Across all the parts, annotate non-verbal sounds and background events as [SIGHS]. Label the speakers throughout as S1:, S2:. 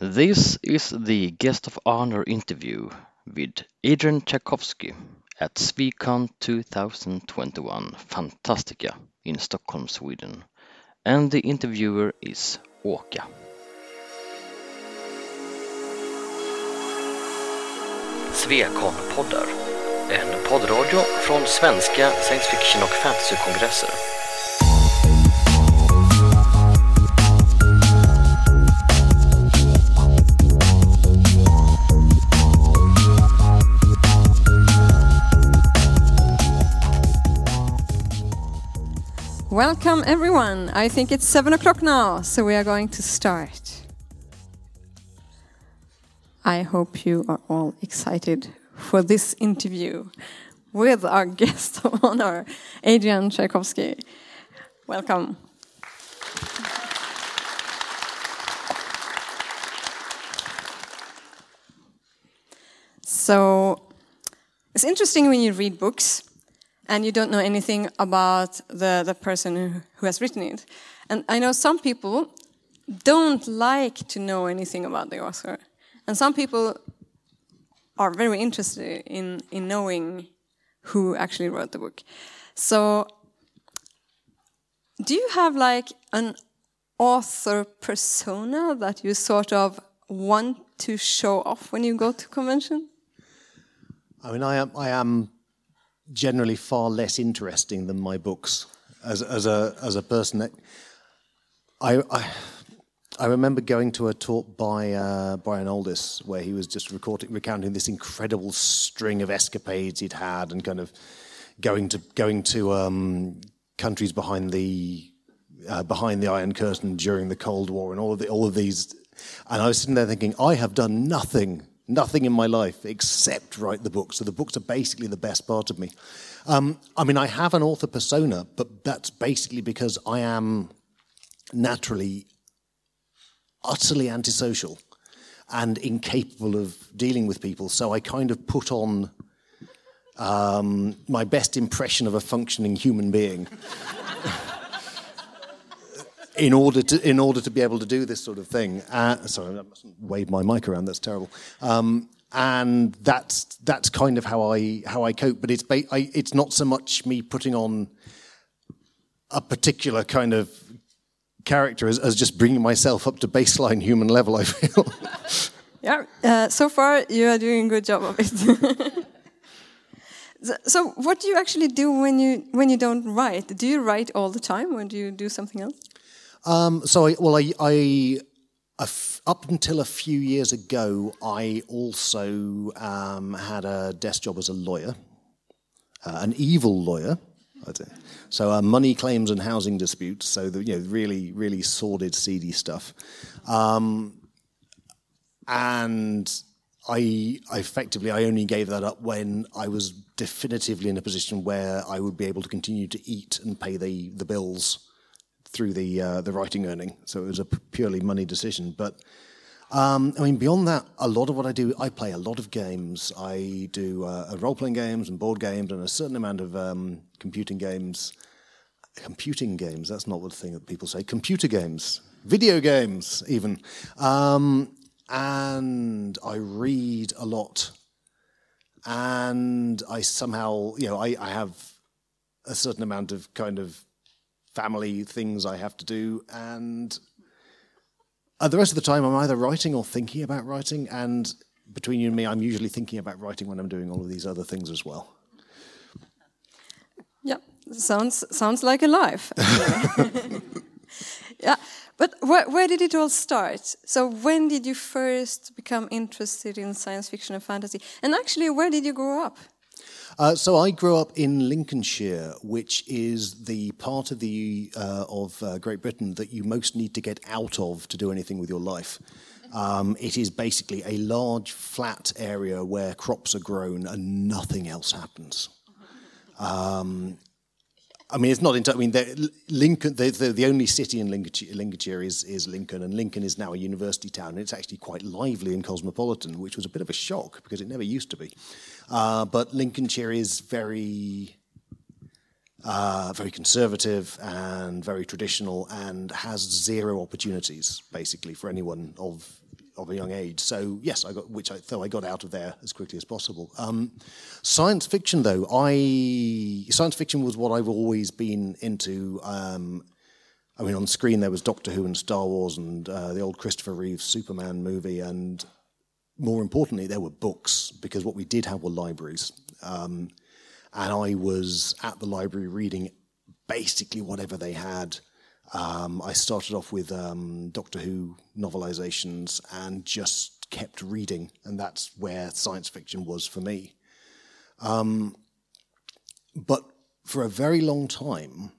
S1: This is the guest of honor interview with Adrian Tchaikovsky at Swecon 2021 Fantastica in Stockholm, Sweden. And the interviewer is Åka. Swecon-poddar, en poddradio från svenska science fiction och fantasykongresser.
S2: Welcome everyone. I think it's seven o'clock now, so we are going to start. I hope you are all excited for this interview with our guest of honor, Adrian Tchaikovsky. Welcome. So it's interesting when you read books and you don't know anything about the, the person who, who has written it. And I know some people don't like to know anything about the author. And some people are very interested in, in knowing who actually wrote the book. So, do you have like an author persona that you sort of want to show off when you go to convention?
S3: I mean, I am, I am generally far less interesting than my books as, as, a, as a person. I, I, I remember going to a talk by uh, Brian Aldiss where he was just recounting this incredible string of escapades he'd had and kind of going to, going to um, countries behind the, uh, behind the Iron Curtain during the Cold War and all of, the, all of these. And I was sitting there thinking, I have done nothing nothing in my life except write the books. So the books are basically the best part of me. Um, I mean, I have an author persona, but that's basically because I am naturally utterly antisocial and incapable of dealing with people. So I kind of put on um, my best impression of a functioning human being. [LAUGHS] in order to in order to be able to do this sort of thing. Uh, sorry, I mustn't wave my mic around. That's terrible. Um, and that's that's kind of how I how I cope. But it's I, it's not so much me putting on a particular kind of character as, as just bringing myself up to baseline human level. I feel. [LAUGHS]
S2: yeah. Uh, so far, you are doing a good job of it. [LAUGHS] so, what do you actually do when you when you don't write? Do you write all the time, or do you do something else?
S3: Um, so, I, well, I, I up until a few years ago, I also um, had a desk job as a lawyer, uh, an evil lawyer. So, uh, money claims and housing disputes. So, the, you know, really, really sordid, seedy stuff. Um, and I, I, effectively, I only gave that up when I was definitively in a position where I would be able to continue to eat and pay the, the bills through the uh, the writing earning. So it was a purely money decision. But um, I mean, beyond that, a lot of what I do, I play a lot of games. I do uh, role playing games and board games and a certain amount of um, computing games. Computing games, that's not the thing that people say. Computer games, video games, even. Um, and I read a lot. And I somehow, you know, I, I have a certain amount of kind of family things I have to do, and uh, the rest of the time I'm either writing or thinking about writing. And between you and me, I'm usually thinking about writing when I'm doing all of these other things as well.
S2: Yeah, sounds sounds like a life. [LAUGHS] yeah, but wh where did it all start? So when did you first become interested in science fiction and fantasy? And actually, where did you grow up?
S3: Uh, so I grew up in Lincolnshire, which is the part of the uh, of uh, Great Britain that you most need to get out of to do anything with your life. Um, it is basically a large flat area where crops are grown and nothing else happens. Um, I mean, it's not. I mean, Lincoln. The, only city in Lincolnshire, Lincolnshire is, is Lincoln, and Lincoln is now a university town. And it's actually quite lively and cosmopolitan, which was a bit of a shock because it never used to be. Uh, but Lincolnshire is very, uh, very conservative and very traditional, and has zero opportunities basically for anyone of of a young age. So yes, I got which I thought I got out of there as quickly as possible. Um, science fiction, though, I science fiction was what I've always been into. Um, I mean, on screen there was Doctor Who and Star Wars and uh, the old Christopher Reeve Superman movie, and more importantly, there were books because what we did have were libraries. Um, and I was at the library reading basically whatever they had. Um, I started off with um, Doctor Who novelizations and just kept reading, and that's where science fiction was for me. Um, but for a very long time,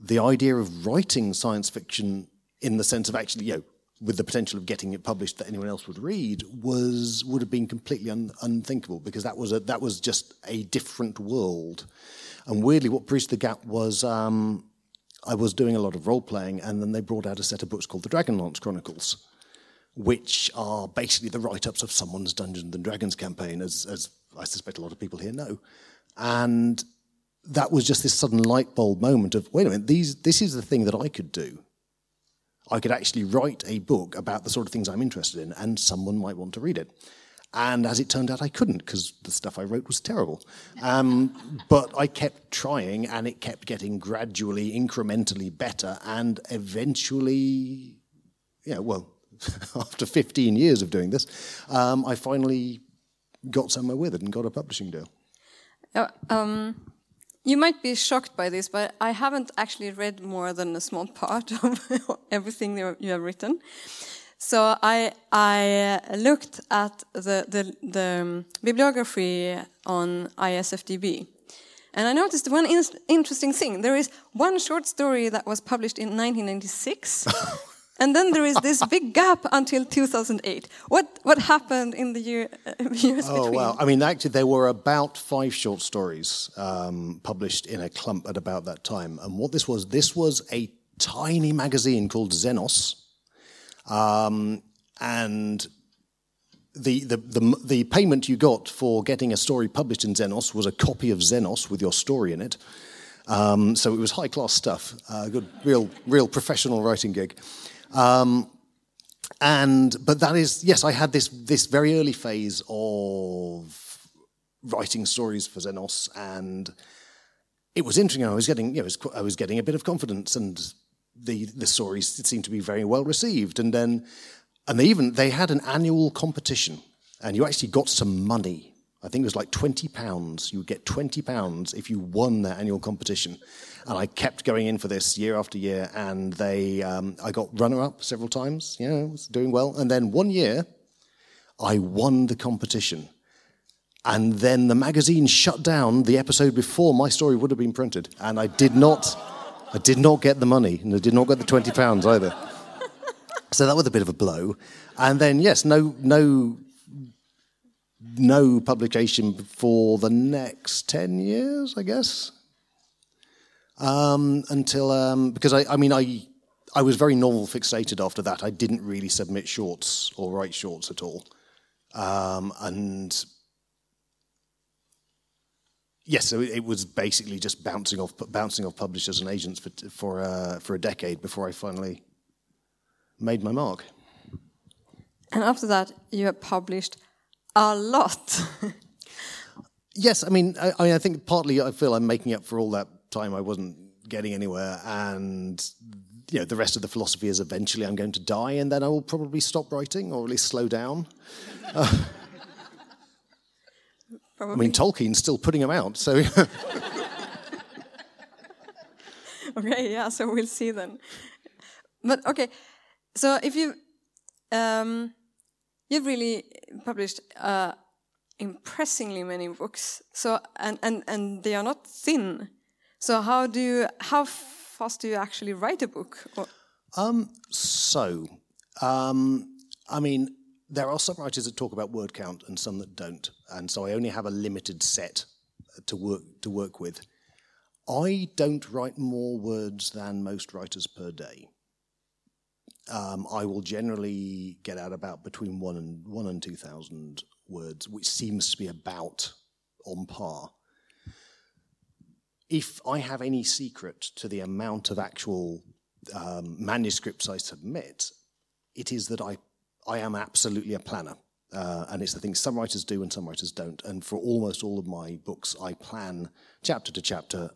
S3: the idea of writing science fiction in the sense of actually, you know, with the potential of getting it published that anyone else would read was would have been completely un, unthinkable because that was a that was just a different world. And weirdly, what bridged the gap was um, I was doing a lot of role playing, and then they brought out a set of books called the Dragonlance Chronicles, which are basically the write ups of someone's Dungeons and Dragons campaign, as, as I suspect a lot of people here know. And that was just this sudden light bulb moment of wait a minute, these, this is the thing that I could do. I could actually write a book about the sort of things I'm interested in, and someone might want to read it. And as it turned out, I couldn't because the stuff I wrote was terrible. Um, but I kept trying, and it kept getting gradually, incrementally better. And eventually, yeah, well, [LAUGHS] after 15 years of doing this, um, I finally got somewhere with it and got a publishing deal.
S2: Uh, um, you might be shocked by this, but I haven't actually read more than a small part [LAUGHS] of everything you have written. So I, I looked at the, the, the bibliography on ISFDB. And I noticed one in interesting thing. There is one short story that was published in 1996. [LAUGHS] and then there is this big gap until 2008. What, what happened in the year, uh, [LAUGHS] years
S3: oh,
S2: between?
S3: well, I mean, actually, there were about five short stories um, published in a clump at about that time. And what this was, this was a tiny magazine called Xenos um, and the, the, the, the, payment you got for getting a story published in Xenos was a copy of Xenos with your story in it. Um, so it was high class stuff, uh, good, real, real professional writing gig. Um, and but that is yes, I had this this very early phase of writing stories for Xenos, and it was interesting. I was getting you know, I was getting a bit of confidence and the the stories seemed to be very well received, and then and they even they had an annual competition, and you actually got some money. I think it was like twenty pounds. You would get twenty pounds if you won that annual competition, and I kept going in for this year after year, and they um, I got runner up several times. You know, was doing well, and then one year, I won the competition. And then the magazine shut down the episode before my story would have been printed. And I did not I did not get the money, and I did not get the twenty pounds either. [LAUGHS] so that was a bit of a blow. And then yes, no, no, no publication for the next ten years, I guess. Um, until um, because I, I mean, I I was very novel fixated after that. I didn't really submit shorts or write shorts at all, um, and Yes, so it was basically just bouncing off bouncing off publishers and agents for for uh, for a decade before I finally made my mark.
S2: And after that, you have published a lot. [LAUGHS]
S3: yes, I mean, I, I, mean, I think partly I feel I'm making up for all that time I wasn't getting anywhere, and you know, the rest of the philosophy is eventually I'm going to die, and then I will probably stop writing or at least slow down. [LAUGHS] Uh, Probably. I mean, Tolkien's still putting them out, so. [LAUGHS]
S2: okay, yeah, so we'll see then. But okay, so if you um, you've really published uh, impressingly many books, so and, and and they are not thin. So how do you how fast do you actually write a book?
S3: Um, so, um, I mean, there are some writers that talk about word count and some that don't, and so I only have a limited set to work to work with. I don't write more words than most writers per day. Um, I will generally get out about between one and one and two thousand words, which seems to be about on par. If I have any secret to the amount of actual um, manuscripts I submit, it is that I I am absolutely a planner. Uh, and it's the thing some writers do and some writers don't. And for almost all of my books, I plan chapter to chapter,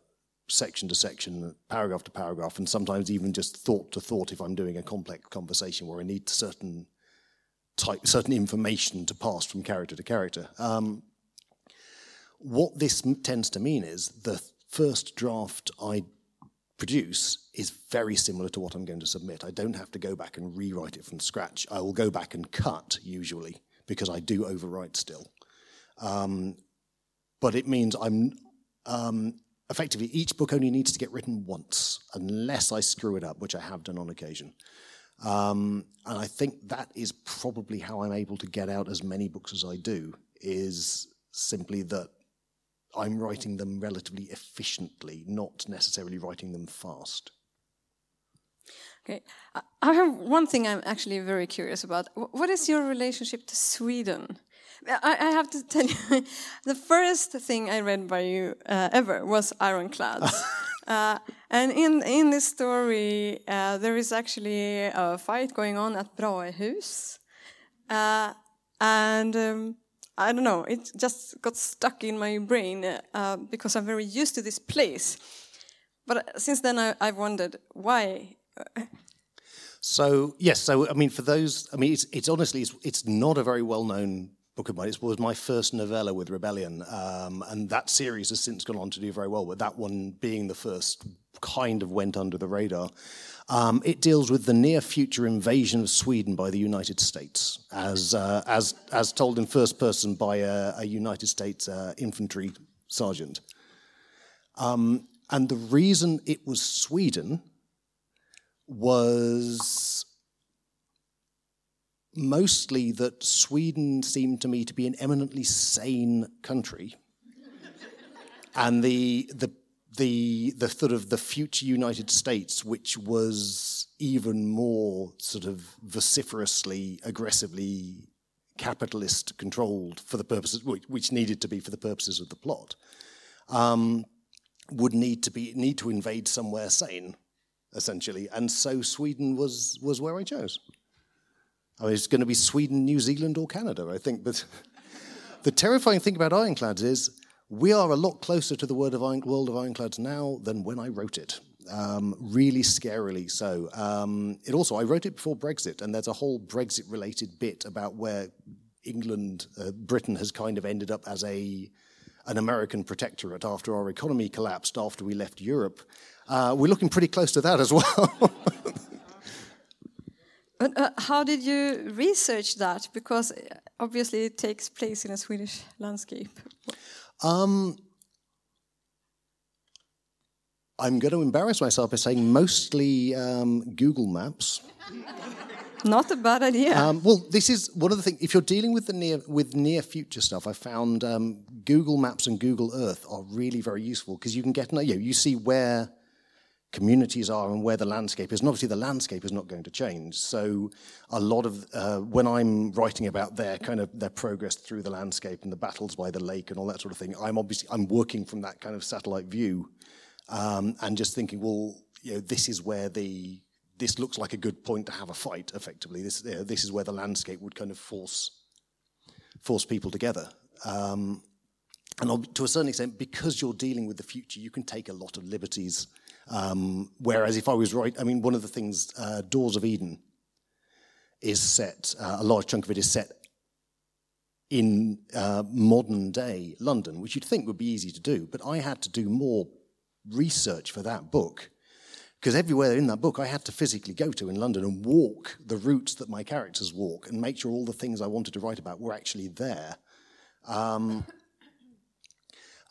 S3: section to section, paragraph to paragraph, and sometimes even just thought to thought if I'm doing a complex conversation where I need certain type, certain information to pass from character to character. Um, what this tends to mean is the first draft I produce is very similar to what I'm going to submit. I don't have to go back and rewrite it from scratch. I will go back and cut usually because I do overwrite still. Um, but it means I'm um, effectively each book only needs to get written once unless I screw it up, which I have done on occasion. Um, and I think that is probably how I'm able to get out as many books as I do. Is simply that I'm writing them relatively efficiently, not necessarily writing them fast.
S2: Okay, I have one thing I'm actually very curious about. What is your relationship to Sweden? I, I have to tell you, [LAUGHS] the first thing I read by you uh, ever was Ironclads. [LAUGHS] uh, and in, in this story, uh, there is actually a fight going on at Brahehus. Uh, and um, I don't know, it just got stuck in my brain uh, because I'm very used to this place. But since then, I, I've wondered why.
S3: So yes, so I mean, for those, I mean, it's, it's honestly, it's, it's not a very well-known book of mine. It was my first novella with Rebellion, um, and that series has since gone on to do very well. But that one, being the first, kind of went under the radar. Um, it deals with the near future invasion of Sweden by the United States, as, uh, as, as told in first person by a, a United States uh, infantry sergeant. Um, and the reason it was Sweden was mostly that Sweden seemed to me to be an eminently sane country. and the, the the the sort of the future United States, which was even more sort of vociferously, aggressively capitalist controlled for the purposes which needed to be for the purposes of the plot, um, would need to be need to invade somewhere sane, essentially, and so Sweden was was where I chose. I mean, it's going to be Sweden, New Zealand, or Canada, I think. But [LAUGHS] the terrifying thing about Ironclads is we are a lot closer to the world of, Iron, world of Ironclads now than when I wrote it. Um, really scarily so. Um, it also, I wrote it before Brexit, and there's a whole Brexit related bit about where England, uh, Britain has kind of ended up as a an American protectorate after our economy collapsed after we left Europe. Uh, we're looking pretty close to that as [LAUGHS] well.
S2: but uh, how did you research that? Because uh, obviously it takes place in a Swedish landscape. Um,
S3: I'm going to embarrass myself by saying mostly um, Google Maps.
S2: Not a bad idea. Um,
S3: well, this is one of the things. If you're dealing with the near with near future stuff, I found um, Google Maps and Google Earth are really very useful because you can get you, know, you see where communities are and where the landscape is. And obviously, the landscape is not going to change. So, a lot of uh, when I'm writing about their kind of their progress through the landscape and the battles by the lake and all that sort of thing, I'm obviously I'm working from that kind of satellite view um, and just thinking, well, you know, this is where the this looks like a good point to have a fight. Effectively, this you know, this is where the landscape would kind of force force people together. Um, and to a certain extent, because you're dealing with the future, you can take a lot of liberties um, whereas if I was right, I mean, one of the things, uh, Doors of Eden is set, uh, a large chunk of it is set in uh, modern day London, which you'd think would be easy to do. But I had to do more research for that book because everywhere in that book I had to physically go to in London and walk the routes that my characters walk and make sure all the things I wanted to write about were actually there. Um,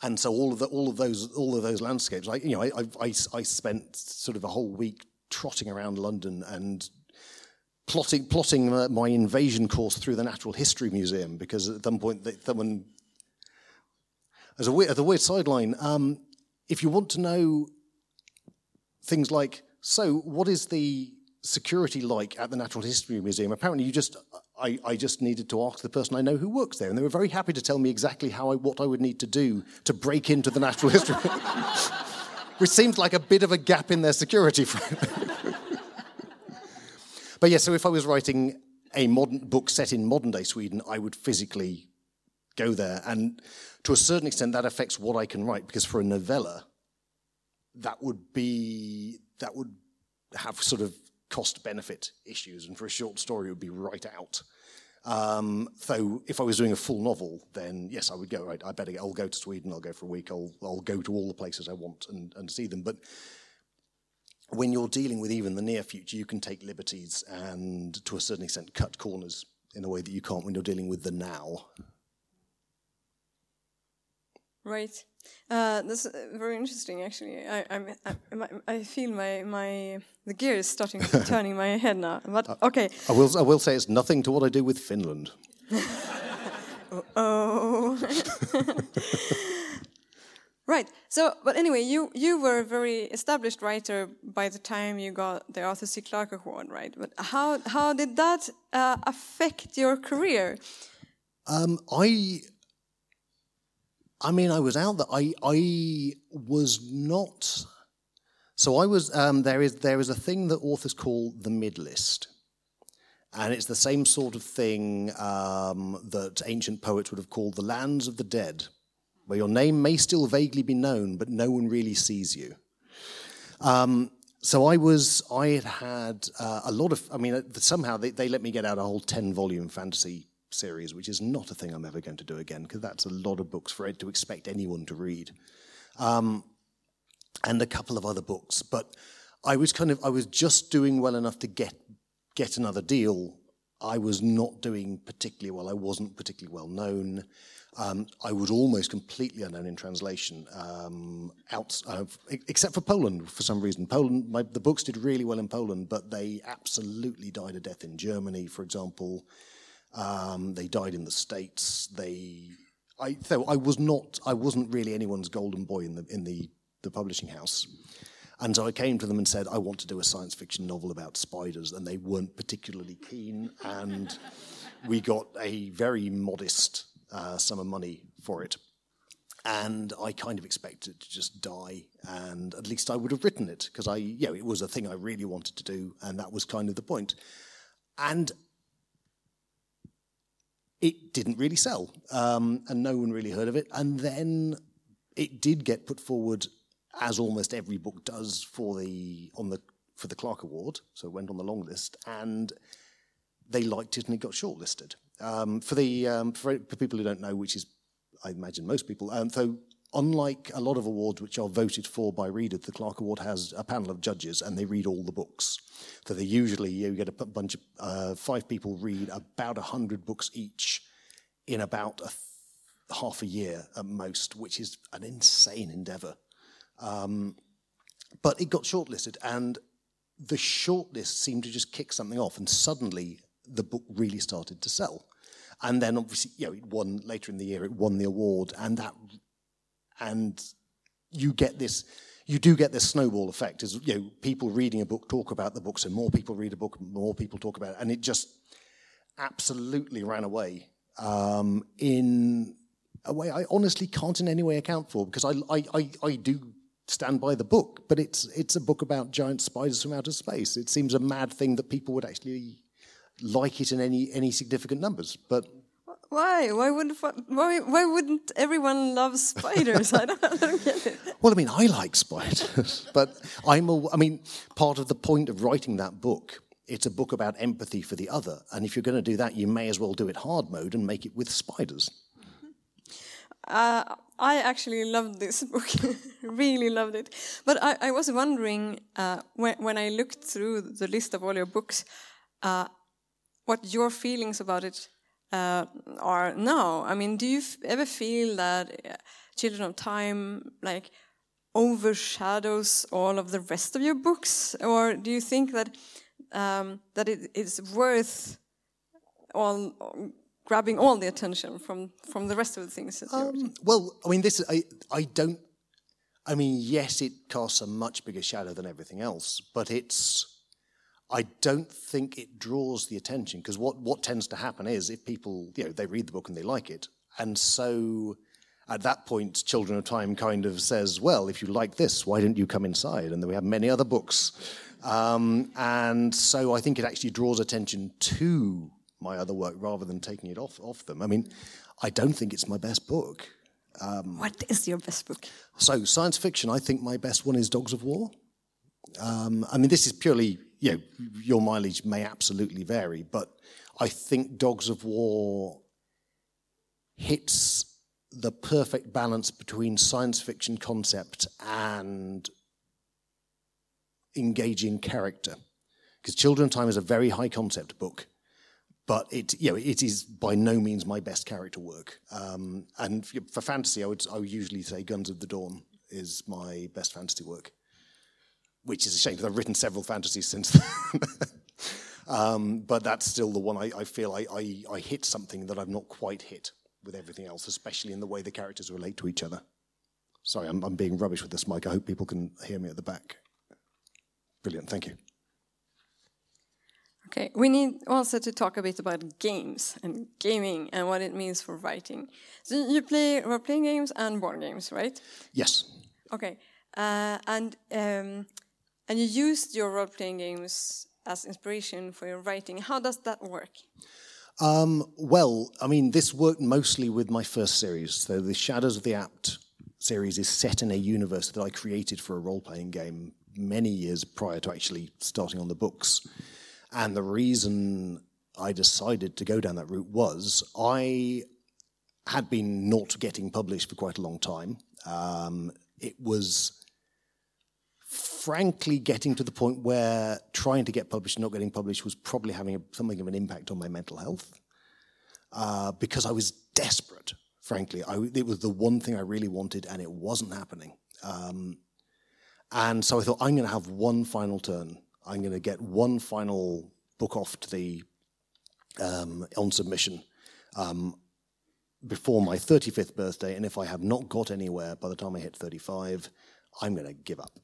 S3: and so all of the, all of those all of those landscapes, I you know I, I, I spent sort of a whole week trotting around London and plotting plotting my invasion course through the Natural History Museum because at some point someone as a weird, as a weird sideline, um, if you want to know things like so what is the security like at the Natural History Museum? Apparently, you just I, I, just needed to ask the person I know who works there, and they were very happy to tell me exactly how I, what I would need to do to break into the Natural History, [LAUGHS] which seems like a bit of a gap in their security. [LAUGHS] but yeah, so if I was writing a modern book set in modern day Sweden, I would physically go there. And to a certain extent, that affects what I can write because for a novella, that would be that would have sort of cost benefit issues, and for a short story, it would be right out. Um, so if I was doing a full novel, then yes, I would go. Right, I better. I'll go to Sweden. I'll go for a week. I'll I'll go to all the places I want and, and see them. But when you're dealing with even the near future, you can take liberties and, to a certain extent, cut corners in a way that you can't when you're dealing with the now.
S2: Right. Uh, that's uh, very interesting, actually. I, I'm, I, I feel my, my the gears starting [LAUGHS] turning in my head now. But uh, okay.
S3: I will I will say it's nothing to what I do with Finland. [LAUGHS]
S2: oh. [LAUGHS] right. So, but anyway, you you were a very established writer by the time you got the Arthur C. Clarke Award, right? But how how did that uh, affect your career?
S3: Um, I I mean, I was out there. I I was not. So I was. Um, there is there is a thing that authors call the mid list, and it's the same sort of thing um, that ancient poets would have called the lands of the dead, where your name may still vaguely be known, but no one really sees you. Um, so I was. I had had uh, a lot of. I mean, somehow they, they let me get out a whole ten volume fantasy series, which is not a thing I'm ever going to do again, because that's a lot of books for it to expect anyone to read. Um, and a couple of other books. But I was kind of, I was just doing well enough to get, get another deal. I was not doing particularly well. I wasn't particularly well known. Um, I was almost completely unknown in translation, um, out, uh, except for Poland for some reason. Poland, my, the books did really well in Poland, but they absolutely died a death in Germany, for example. Um, they died in the states. They, I, so I was not, I wasn't really anyone's golden boy in the in the, the publishing house. And so I came to them and said, I want to do a science fiction novel about spiders, and they weren't particularly keen. And we got a very modest uh, sum of money for it. And I kind of expected to just die, and at least I would have written it because I, you know, it was a thing I really wanted to do, and that was kind of the point. And it didn't really sell, um, and no one really heard of it. And then it did get put forward, as almost every book does, for the on the for the Clarke Award. So it went on the long list, and they liked it, and it got shortlisted. Um, for the um, for, for, people who don't know, which is I imagine most people, um, so unlike a lot of awards which are voted for by readers, the Clarke Award has a panel of judges and they read all the books. So they usually, you get a bunch of, uh, five people read about 100 books each in about a th- half a year at most, which is an insane endeavor. Um, but it got shortlisted and the shortlist seemed to just kick something off and suddenly the book really started to sell. And then obviously, you know, it won later in the year, it won the award, and that and you get this you do get this snowball effect as you know people reading a book talk about the book and more people read a book more people talk about it. And it just absolutely ran away um, in a way I honestly can't in any way account for because I, I, I, I do stand by the book but it's it's a book about giant spiders from outer space. It seems a mad thing that people would actually like it in any any significant numbers. But
S2: why? Why wouldn't why why wouldn't everyone love spiders? I, don't, I don't get it. [LAUGHS]
S3: Well, I mean, I like spiders, [LAUGHS] but I'm. A, I mean, part of the point of writing that book, it's a book about empathy for the other, and if you're going to do that, you may as well do it hard mode and make it with spiders.
S2: Uh, I actually loved this book, [LAUGHS] really loved it. But I, I was wondering uh, when when I looked through the list of all your books, uh, what your feelings about it uh, are now. I mean, do you ever feel that uh, Children of Time like overshadows all of the rest of your books, or do you think that um, that it is worth all grabbing all the attention from from the rest of the things?
S3: Um, well, I mean, this I I don't. I mean, yes, it casts a much bigger shadow than everything else, but it's I don't think it draws the attention because what, what tends to happen is if people, you know, they read the book and they like it. And so at that point, Children of Time kind of says, well, if you like this, why don't you come inside? And then we have many other books. Um, and so I think it actually draws attention to my other work rather than taking it off off them. I mean, I don't think it's my best book.
S2: what is your best book?
S3: So science fiction, I think my best one is Dogs of War. Um, I mean, this is purely you know your mileage may absolutely vary, but I think Dogs of War hits the perfect balance between science fiction concept and engaging character. Because Children of Time is a very high concept book, but it you know it is by no means my best character work. Um, and for fantasy, I would I would usually say Guns of the Dawn is my best fantasy work, which is a shame because I've written several fantasies since then. [LAUGHS] um, but that's still the one I, I feel I, I, I hit something that I've not quite hit with everything else, especially in the way the characters relate to each other. Sorry, I'm, I'm being rubbish with this mic. I hope people can hear me at the back. Brilliant, thank you.
S2: Okay, we need also to talk a bit about games and gaming and what it means for writing. So you play role-playing games and board games, right?
S3: Yes.
S2: Okay, uh, and um, and you used your role-playing games as inspiration for your writing. How does that work?
S3: Um, well, I mean, this worked mostly with my first series. So the Shadows of the Apt series is set in a universe that I created for a role-playing game many years prior to actually starting on the books. And the reason I decided to go down that route was I had been not getting published for quite a long time. Um, it was frankly getting to the point where trying to get published and not getting published was probably having a, something of an impact on my mental health uh, because I was desperate. Frankly, I, it was the one thing I really wanted, and it wasn't happening. Um, and so I thought, I'm going to have one final turn. I'm going to get one final book off to the um, on submission um, before my 35th birthday. And if I have not got anywhere by the time I hit 35, I'm going to give up.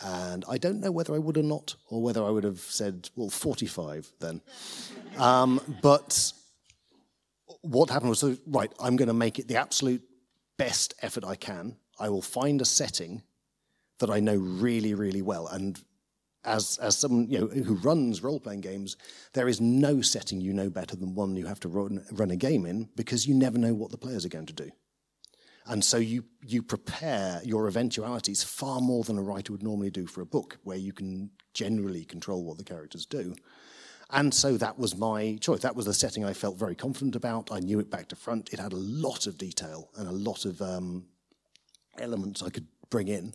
S3: And I don't know whether I would or not, or whether I would have said, well, 45 then. [LAUGHS] um, but what happened was, so, right, I'm going to make it the absolute best effort I can. I will find a setting that I know really, really well. And as as someone you know who runs role playing games, there is no setting you know better than one you have to run run a game in because you never know what the players are going to do. And so you you prepare your eventualities far more than a writer would normally do for a book, where you can generally control what the characters do. And so that was my choice. That was the setting I felt very confident about. I knew it back to front. It had a lot of detail and a lot of um, elements I could bring in.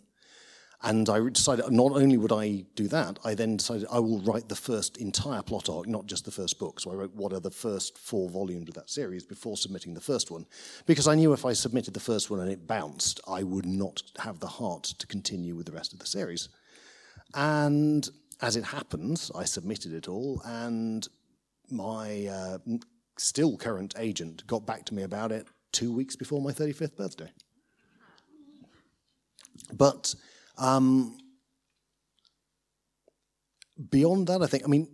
S3: And I decided not only would I do that, I then decided I will write the first entire plot arc, not just the first book. So I wrote what are the first four volumes of that series before submitting the first one. Because I knew if I submitted the first one and it bounced, I would not have the heart to continue with the rest of the series. And as it happens, I submitted it all, and my uh, still current agent got back to me about it two weeks before my 35th birthday. But um, beyond that, I think, I mean,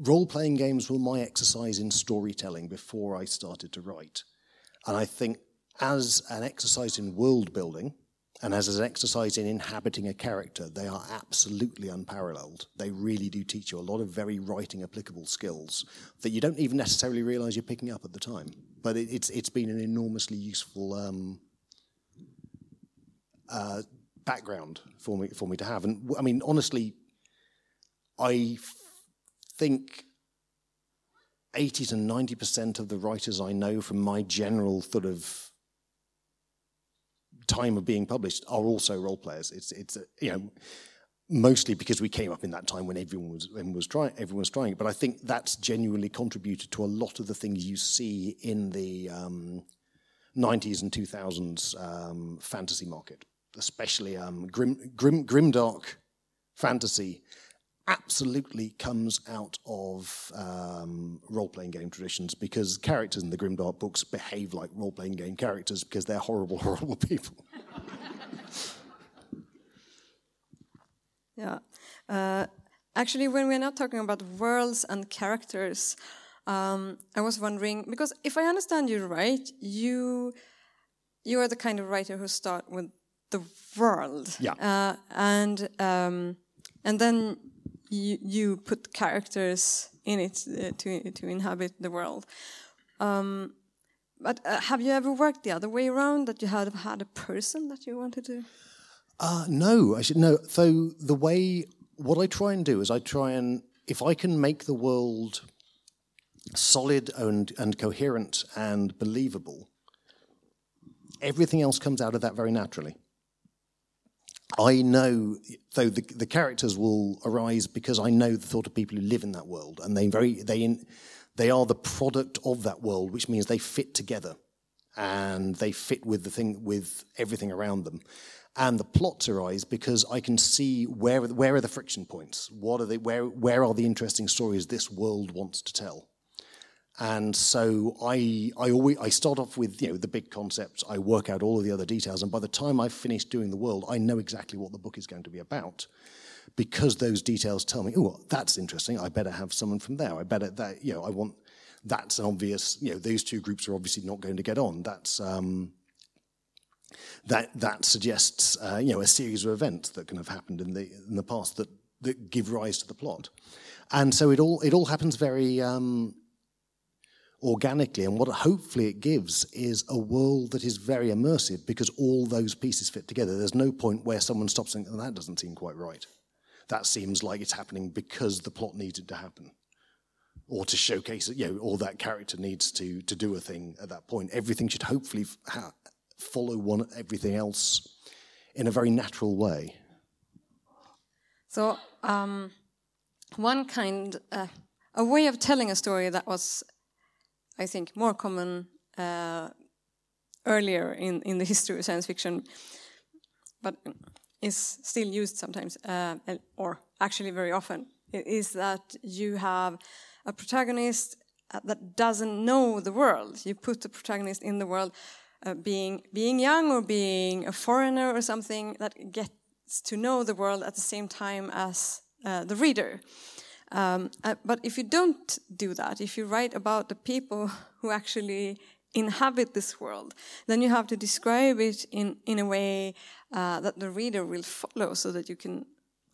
S3: role playing games were my exercise in storytelling before I started to write. And I think as an exercise in world building and as an exercise in inhabiting a character, they are absolutely unparalleled. They really do teach you a lot of very writing applicable skills that you don't even necessarily realize you're picking up at the time. But it, it's, it's been an enormously useful um, uh, background for me for me to have. And I mean, honestly, I think eighty to ninety percent of the writers I know from my general sort of time of being published are also role players. It's it's uh, you know mostly because we came up in that time when everyone was everyone was trying everyone was trying it. But I think that's genuinely contributed to a lot of the things you see in the um, 90s and 2000s um, fantasy market especially um, grim, grim, grimdark fantasy, absolutely comes out of um, role playing game traditions because characters in the grimdark books behave like role playing game characters because they're horrible, [LAUGHS] horrible people.
S2: Yeah. Uh, actually, when we're not talking about worlds and characters, um, I was wondering because if I understand you right, you you are the kind of writer who start with the world.
S3: Yeah.
S2: Uh, and um, and then you you put characters in it uh, to to inhabit the world. Um, but uh, have you ever worked the other way around that you had had a person that you wanted to?
S3: Uh, no, I should no. So the way what I try and do is I try and if I can make the world solid and and coherent and believable, everything else comes out of that very naturally. I know, though the, the characters will arise because I know the thought of people who live in that world, and they very they in, they are the product of that world, which means they fit together, and they fit with the thing with everything around them, and the plots arise because I can see where where are the friction points, what are they, where where are the interesting stories this world wants to tell, and so I, I always I start off with you know the big concepts. I work out all of the other details, and by the time I've finished doing the world, I know exactly what the book is going to be about, because those details tell me, oh, that's interesting. I better have someone from there. I better that you know I want. That's an obvious. You know, those two groups are obviously not going to get on. That's um, that that suggests uh, you know a series of events that can have happened in the in the past that that give rise to the plot, and so it all it all happens very. Um, organically. And what hopefully it gives is a world that is very immersive because all those pieces fit together. There's no point where someone stops and that doesn't seem quite right. That seems like it's happening because the plot needed to happen. Or to showcase you know, or that character needs to to do a thing at that point. Everything should hopefully ha- follow one everything else in a very natural way.
S2: So, um, one kind, uh, a way of telling a story that was I think, more common uh, earlier in, in the history of science fiction, but is still used sometimes, uh, or actually very often, is that you have a protagonist uh, that doesn't know the world. You put the protagonist in the world, uh, being being young or being a foreigner or something that gets to know the world at the same time as uh, the reader. Um, uh, but if you don't do that, if you write about the people [LAUGHS] who actually inhabit this world, then you have to describe it in, in a way uh, that the reader will follow so that you can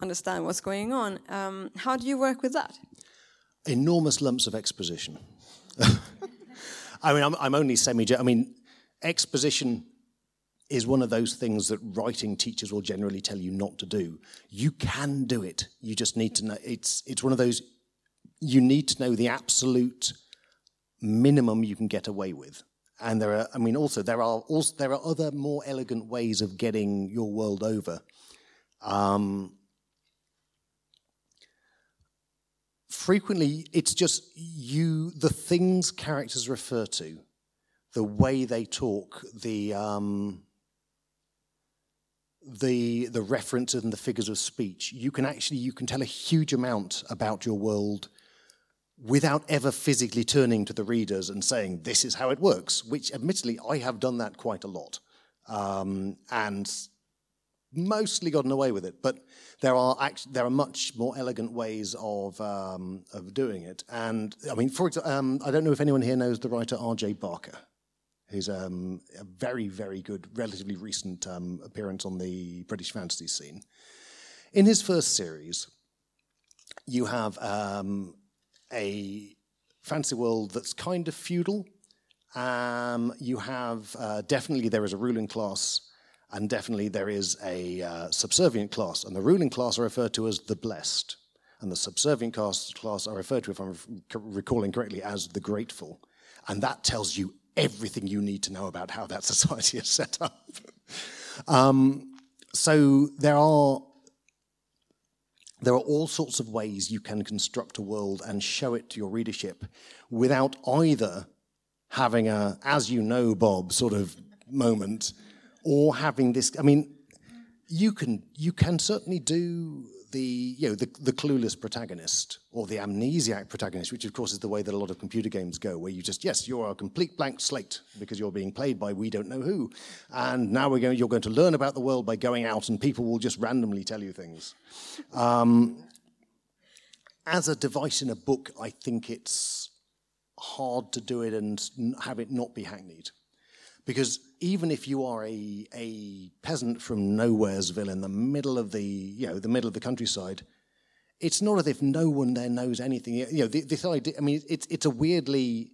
S2: understand what's going on. Um, how do you work with that?
S3: Enormous lumps of exposition. [LAUGHS] I mean, I'm, I'm only semi. I mean, exposition is one of those things that writing teachers will generally tell you not to do. You can do it. You just need to know. It's, it's one of those, you need to know the absolute minimum you can get away with. And there are, I mean, also there are also there are other more elegant ways of getting your world over. Um, frequently, it's just you, the things characters refer to, the way they talk, the um, the the references and the figures of speech, you can actually you can tell a huge amount about your world without ever physically turning to the readers and saying this is how it works. Which, admittedly, I have done that quite a lot, um, and mostly gotten away with it. But there are actually, there are much more elegant ways of um, of doing it. And I mean, for example, um, I don't know if anyone here knows the writer R.J. Barker who's um, a very, very good, relatively recent um, appearance on the British fantasy scene. In his first series, you have um, a fantasy world that's kind of feudal. Um, you have uh, definitely there is a ruling class, and definitely there is a uh, subservient class. And the ruling class are referred to as the blessed, and the subservient class, class are referred to, if I'm recalling correctly, as the grateful. And that tells you everything you need to know about how that [LAUGHS] society is set up. um, so there are there are all sorts of ways you can construct a world and show it to your readership without either having a as you know bob sort of moment or having this i mean you can you can certainly do the you know the, the clueless protagonist or the amnesiac protagonist, which of course is the way that a lot of computer games go, where you just yes you're a complete blank slate because you're being played by we don't know who, and now we're going you're going to learn about the world by going out and people will just randomly tell you things. Um, as a device in a book, I think it's hard to do it and have it not be hackneyed. Because even if you are a, a peasant from Nowheresville in the middle of the, you know, the middle of the countryside, it's not as if no one there knows anything. You know, this idea. I mean, it's it's a weirdly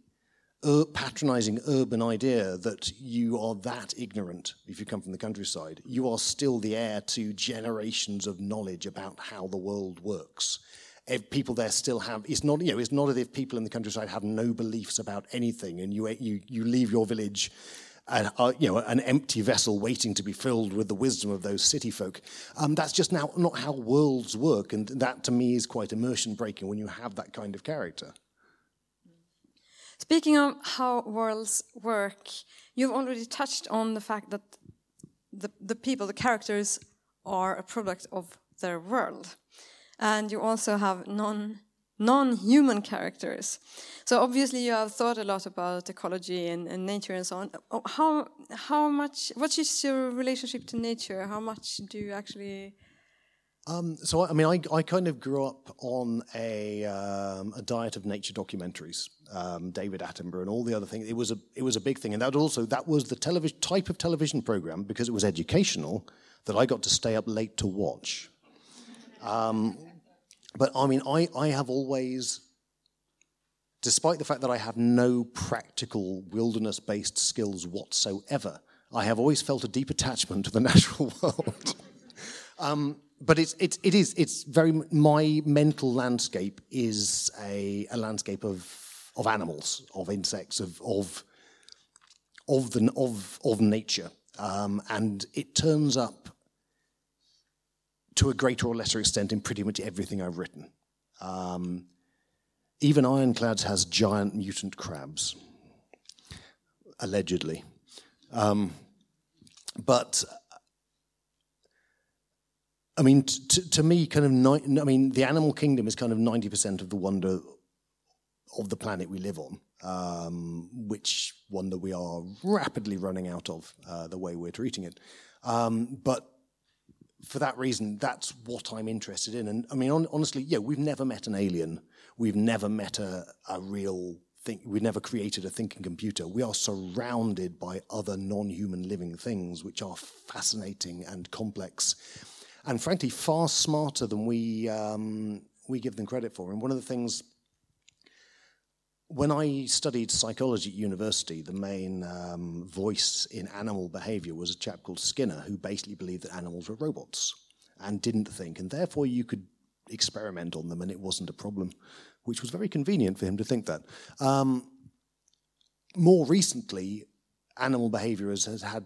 S3: patronizing urban idea that you are that ignorant if you come from the countryside. You are still the heir to generations of knowledge about how the world works. If people there still have it's not you know it's not as if people in the countryside have no beliefs about anything and you you you leave your village and, uh, you know, an empty vessel waiting to be filled with the wisdom of those city folk. Um, that's just now not how worlds work, and that to me is quite immersion breaking when you have that kind of character.
S2: Speaking of how worlds work, you've already touched on the fact that the, the people, the characters, are a product of their world. And you also have non non-human characters. So obviously you have thought a lot about ecology and, and, nature and so on. Oh, how how much? What is your relationship to nature? How much do you actually?
S3: Um, so I mean, I, I kind of grew up on a um, a diet of nature documentaries, um, David Attenborough and all the other things. It was a it was a big thing, and that also that was the television type of television program because it was educational that I got to stay up late to watch. Um, but I mean, I, I have always, despite the fact that I have no practical wilderness based skills whatsoever, I have always felt a deep attachment to the [LAUGHS] natural world. um, but it's, it's, it is, it's very, my mental landscape is a, a landscape of, of animals, of insects, of, of, of, the, of, of nature. Um, and it turns up to a greater or lesser extent in pretty much everything I've written. Um, even Ironclads has giant mutant crabs, allegedly. Um, but I mean, t- to me, kind of, ni- I mean, the animal kingdom is kind of ninety percent of the wonder of the planet we live on, um, which wonder we are rapidly running out of uh, the way we're treating it. Um, but for that reason, that's what I'm interested in. And I mean, on, honestly, yeah, we've never met an alien. We've never met a, a real thing. We've never created a thinking computer. We are surrounded by other non-human living things, which are fascinating and complex, and frankly, far smarter than we um, we give them credit for. And one of the things when I studied psychology at university, the main um, voice in animal behavior was a chap called Skinner, who basically believed that animals were robots and didn't think, and therefore you could experiment on them and it wasn't a problem, which was very convenient for him to think that. Um, more recently, animal behavior has, has had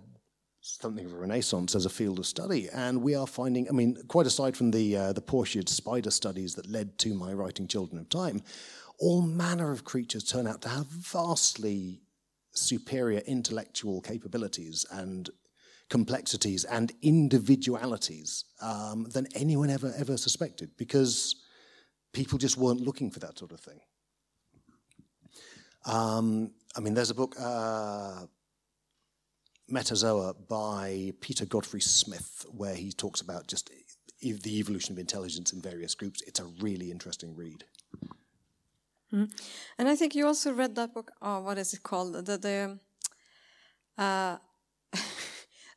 S3: something of a renaissance as a field of study, and we are finding, I mean, quite aside from the uh, the portiaed spider studies that led to my writing Children of Time, all manner of creatures turn out to have vastly superior intellectual capabilities and complexities and individualities um, than anyone ever ever suspected because people just weren't looking for that sort of thing. Um, I mean, there's a book, uh, Metazoa, by Peter Godfrey Smith, where he talks about just the evolution of intelligence in various groups. It's a really interesting read.
S2: Mm. And I think you also read that book. Oh, what is it called? The the uh, [LAUGHS]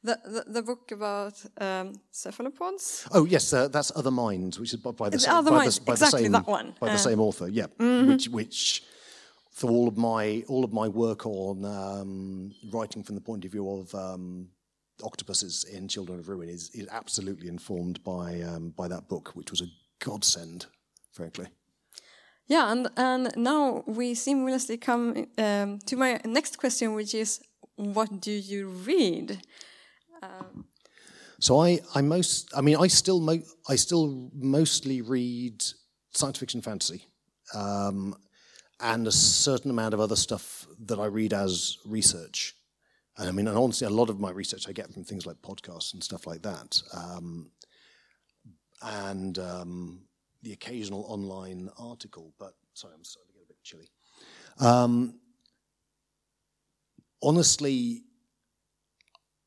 S2: the, the, the book about um, cephalopods.
S3: Oh yes, uh, that's Other Minds, which is by, by the,
S2: same, by,
S3: the,
S2: by exactly
S3: the same
S2: that one.
S3: by the uh, same author. Yeah, mm -hmm. which which for all of my all of my work on um, writing from the point of view of um, octopuses in Children of Ruin is, is absolutely informed by um, by that book, which was a godsend, frankly.
S2: Yeah, and, and now we seamlessly come um, to my next question, which is, what do you read? Um,
S3: so I, I most, I mean, I still, mo- I still mostly read science fiction, fantasy, um, and a certain amount of other stuff that I read as research. And I mean, and honestly, a lot of my research I get from things like podcasts and stuff like that. Um, and um, the occasional online article, but sorry, I'm starting to get a bit chilly. Um, honestly,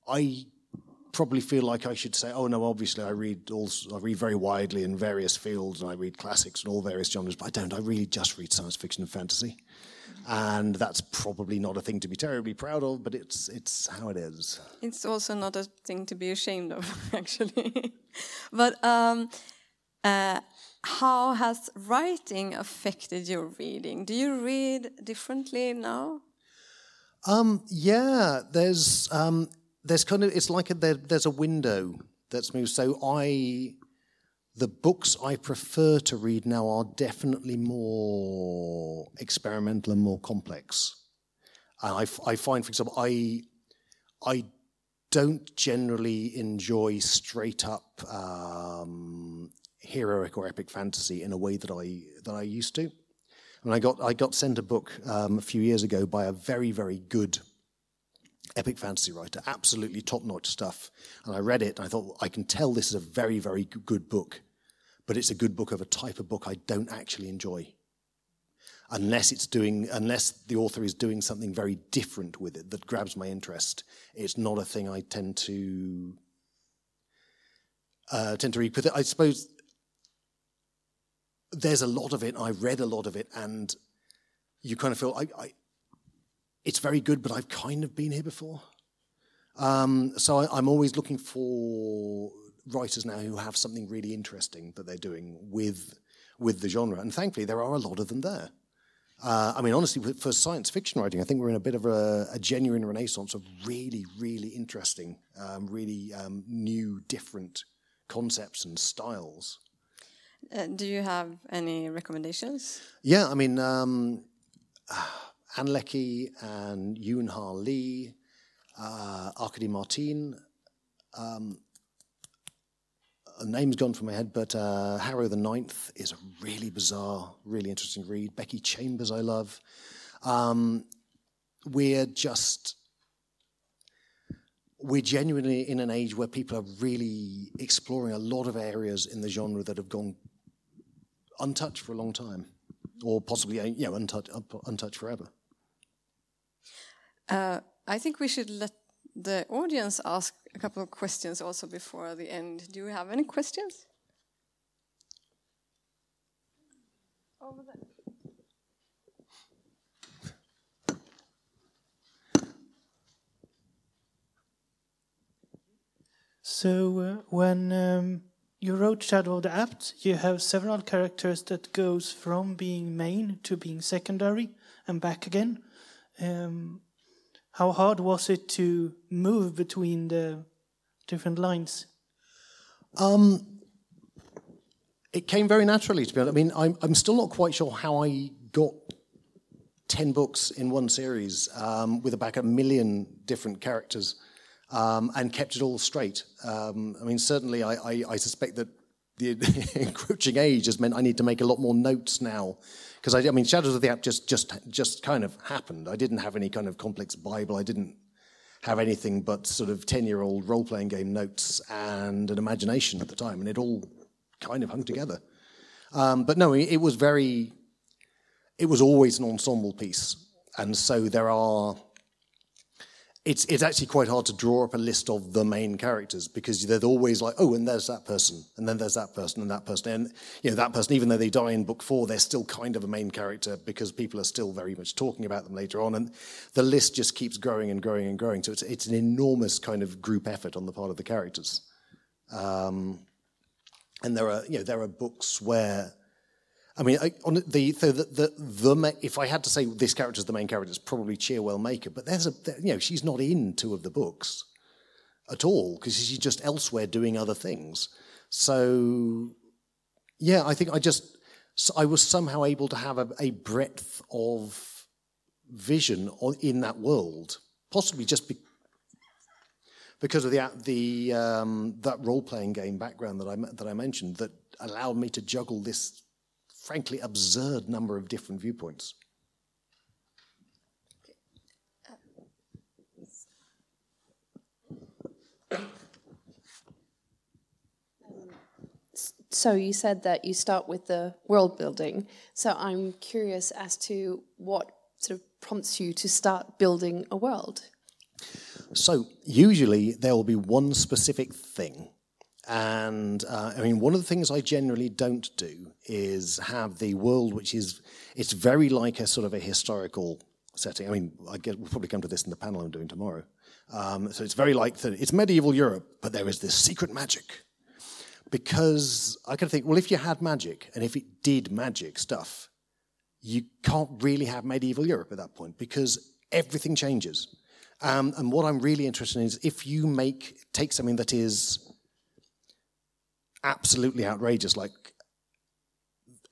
S3: I probably feel like I should say, oh no, obviously I read all, I read very widely in various fields, and I read classics and all various genres, but I don't. I really just read science fiction and fantasy, and that's probably not a thing to be terribly proud of, but it's it's how it is.
S2: It's also not a thing to be ashamed of, [LAUGHS] actually. but um, uh, how has writing affected your reading? Do you read differently now?
S3: Um, yeah, there's um, there's kind of it's like a, there, there's a window that's moved. So I, the books I prefer to read now are definitely more experimental and more complex. And I, I find, for example, I I don't generally enjoy straight up um, heroic or epic fantasy in a way that I that I used to. And I got I got sent a book um, a few years ago by a very very good epic fantasy writer, absolutely top notch stuff. And I read it and I thought I can tell this is a very very good book, but it's a good book of a type of book I don't actually enjoy. Unless it's doing, unless the author is doing something very different with it that grabs my interest, it's not a thing I tend to uh, tend to read. But I suppose there's a lot of it. I read a lot of it, and you kind of feel I, I it's very good, but I've kind of been here before. Um, so I, I'm always looking for writers now who have something really interesting that they're doing with with the genre, and thankfully there are a lot of them there. Uh, I mean, honestly, for science fiction writing, I think we're in a bit of a, a genuine renaissance of really, really interesting, um, really um, new, different concepts and styles.
S2: Uh, do you have any recommendations?
S3: Yeah, I mean, um, [SIGHS] Leckie and Yoon Ha Lee, uh, Arkady Martine. Um, name's gone from my head, but uh, Harrow the Ninth is a really bizarre, really interesting read. Becky Chambers, I love. Um, we're just we're genuinely in an age where people are really exploring a lot of areas in the genre that have gone untouched for a long time, or possibly you know untouched, untouched forever.
S2: Uh, I think we should let the audience ask a couple of questions also before the end. Do you have any questions? Over there.
S4: So uh, when um, you wrote Shadow of the Apt, you have several characters that goes from being main to being secondary and back again. Um, how hard was it to move between the different lines?
S3: Um, it came very naturally, to be honest. I mean, I'm, I'm still not quite sure how I got 10 books in one series um, with about a million different characters um, and kept it all straight. Um, I mean, certainly, I, I, I suspect that the [LAUGHS] encroaching age has meant I need to make a lot more notes now. Because I, I, mean, Shadows of the Apt just, just, just kind of happened. I didn't have any kind of complex Bible. I didn't have anything but sort of 10 year old role playing game notes and an imagination at the time. And it all kind of hung together. Um, but no, it was very, it was always an ensemble piece. And so there are it's it's actually quite hard to draw up a list of the main characters because they're always like, oh, and there's that person, and then there's that person, and that person, and you know that person. Even though they die in book four, they're still kind of a main character because people are still very much talking about them later on, and the list just keeps growing and growing and growing. So it's it's an enormous kind of group effort on the part of the characters. Um, and there are you know there are books where I mean, I, on the, the, the, the, if I had to say this character is the main character, it's probably Cheerwell Maker. But there's a, you know, she's not in two of the books at all because she's just elsewhere doing other things. So, yeah, I think I just, I was somehow able to have a, a breadth of vision on, in that world, possibly just be, because of the, the um, that role playing game background that I, that I mentioned that allowed me to juggle this frankly absurd number of different viewpoints.
S5: So you said that you start with the world building. So I'm curious as to what sort of prompts you to start building a world.
S3: So usually there will be one specific thing and uh, I mean, one of the things I generally don't do is have the world, which is it's very like a sort of a historical setting. I mean, I guess we'll probably come to this in the panel I'm doing tomorrow. Um, so it's very like the, it's medieval Europe, but there is this secret magic. because I kind of think, well, if you had magic and if it did magic stuff, you can't really have medieval Europe at that point because everything changes. Um, and what I'm really interested in is if you make take something that is absolutely outrageous, like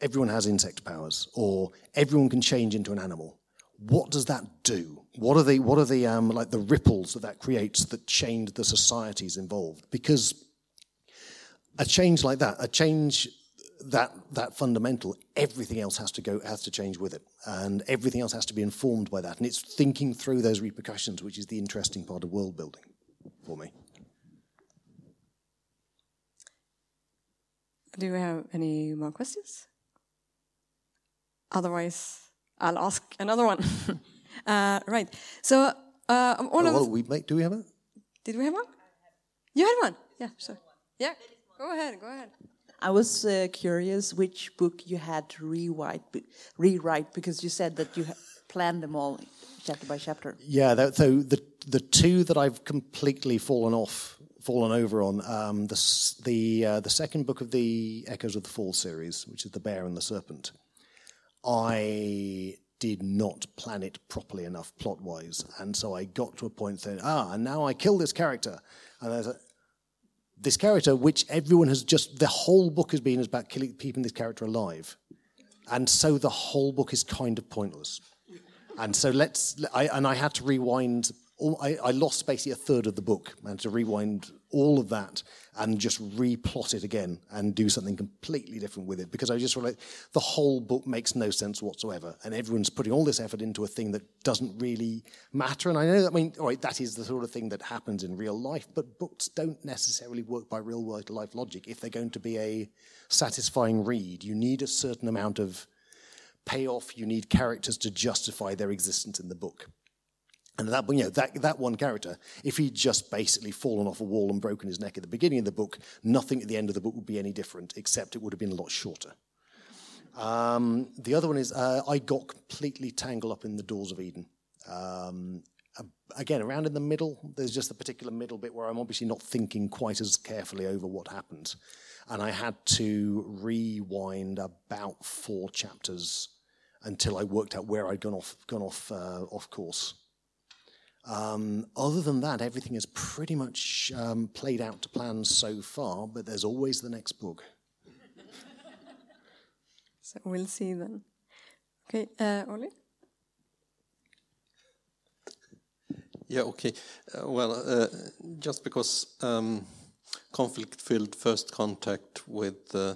S3: everyone has insect powers, or everyone can change into an animal. What does that do? What are the what are the um, like the ripples that that creates that change the societies involved? Because a change like that, a change that that fundamental, everything else has to go has to change with it, and everything else has to be informed by that. And it's thinking through those repercussions, which is the interesting part of world building for me.
S2: Do we have any more questions? Otherwise, I'll ask another one. [LAUGHS] uh, right. So, uh, all
S3: Oh,
S2: of
S3: well, we make, do we have one?
S2: did we have one? You had one? Yeah, sure. Yeah, go ahead, go ahead.
S6: I was uh, curious which book you had to rewrite, rewrite because you said that you planned them all chapter by chapter.
S3: Yeah, that, so the the two that I've completely fallen off, fallen over on, um, the the uh, the second book of the Echoes of the Fall series, which is the Bear and the Serpent. I did not plan it properly enough plot wise, and so I got to a point saying, ah, and now I kill this character, and there's a this character which everyone has just the whole book has been about killing keeping this character alive, and so the whole book is kind of pointless. And so let's, I, and I had to rewind, all, I, I lost basically a third of the book. I had to rewind all of that and just replot it again and do something completely different with it because I just realized the whole book makes no sense whatsoever. And everyone's putting all this effort into a thing that doesn't really matter. And I know that, I mean, all right, that is the sort of thing that happens in real life, but books don't necessarily work by real world life logic. If they're going to be a satisfying read, you need a certain amount of payoff, you need characters to justify their existence in the book. And that, you know, that, that one character, if he'd just basically fallen off a wall and broken his neck at the beginning of the book, nothing at the end of the book would be any different, except it would have been a lot shorter. Um, the other one is uh, I got completely tangled up in the Doors of Eden. Um, again, around in the middle, there's just a particular middle bit where I'm obviously not thinking quite as carefully over what happens. And I had to rewind about four chapters until I worked out where I'd gone off, gone off, uh, off course. Um, other than that, everything is pretty much um, played out to plan so far, but there's always the next book.
S2: So we'll see then. Okay, uh, Ollie?
S7: Yeah, okay. Uh, well, uh, just because um, conflict-filled first contact with uh,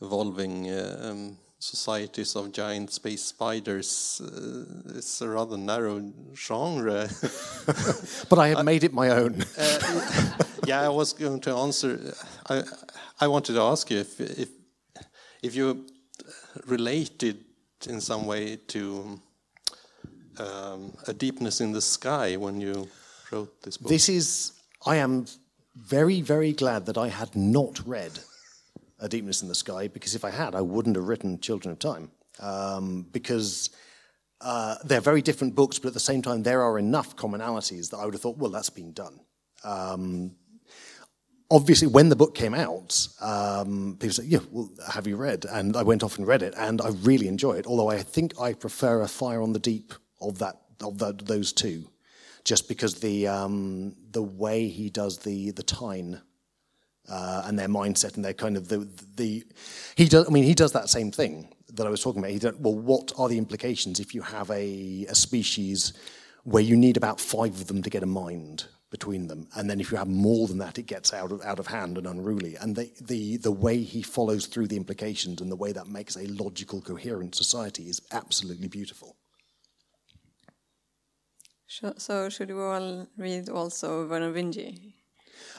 S7: evolving uh, um, societies of giant space spiders uh, is a rather narrow genre. [LAUGHS]
S3: But I had made it my own. [LAUGHS]
S7: yeah, I was going to answer. I I wanted to ask you if if if you related in some way to um, a deepness in the sky when you wrote this book.
S3: This is, I am very, very glad that I had not read A Deepness in the Sky, because if I had, I wouldn't have written Children of Time. Um, because uh, they're very different books, but at the same time, there are enough commonalities that I would have thought, well, that's been done. Um, obviously, when the book came out, um, people said, "Yeah, well, have you read?" And I went off and read it, and I really enjoy it. Although I think I prefer a Fire on the Deep of that of that, those two, just because the um, the way he does the the Tine uh, and their mindset and their kind of the the he does. I mean, he does that same thing that I was talking about. He does, well, what are the implications if you have a a species where you need about five of them to get a mind between them, and then if you have more than that, it gets out of out of hand and unruly. And the the the way he follows through the implications and the way that makes a logical, coherent society is absolutely beautiful.
S2: So should we all read also Vernor Vinge?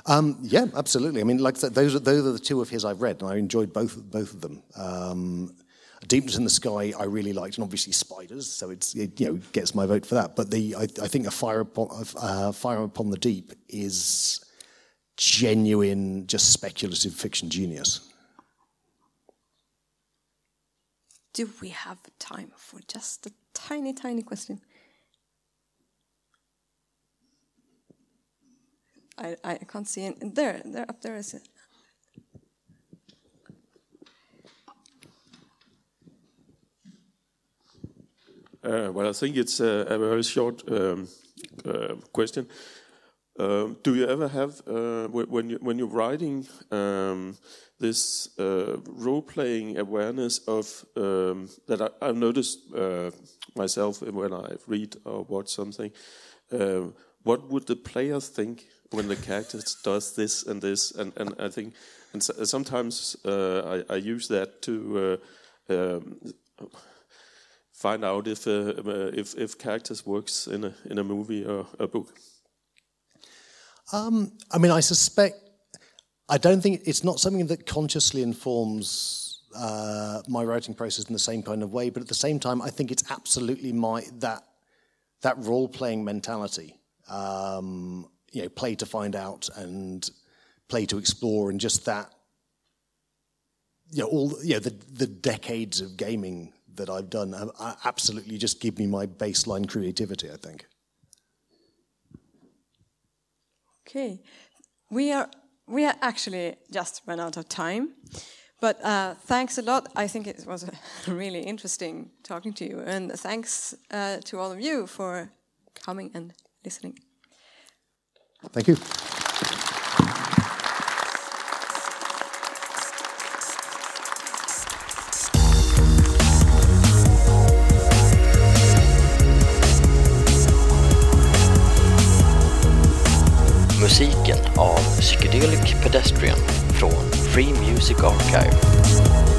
S3: Um, yeah, absolutely. I mean, like those are those are the two of his I've read, and I enjoyed both both of them. Um, Deepness in the Sky, I really liked, and obviously Spiders, so it's it, you know gets my vote for that. But the I, I think a Fire upon uh, Fire upon the Deep is genuine, just speculative fiction genius.
S2: Do we have time for just a tiny, tiny question? I, I can't see it. There, there, up there is it.
S8: Uh, well, I think it's a, a very short um, uh, question. Um, do you ever have uh, when you when you're writing um, this uh, role playing awareness of um, that I, have noticed uh, myself when I read or watch something? Uh, what would the player think when the character does this and this? And, and I think and so, sometimes uh, I, I use that to uh, um, find out if uh, uh, if if characters works in a in a movie or a book.
S3: Um, I mean, I suspect. I don't think it's not something that consciously informs uh, my writing process in the same kind of way. But at the same time, I think it's absolutely my that that role playing mentality. Um, you know, play to find out and play to explore, and just that. You know, all you know, the the decades of gaming that I've done uh, absolutely just give me my baseline creativity. I think.
S2: Okay, we are we are actually just run out of time, but uh, thanks a lot. I think it was [LAUGHS] really interesting talking to you, and thanks uh, to all of you for coming and listening.
S3: Thank you.
S1: Musiken av Psychedelic Pedestrian från Free Music Archive.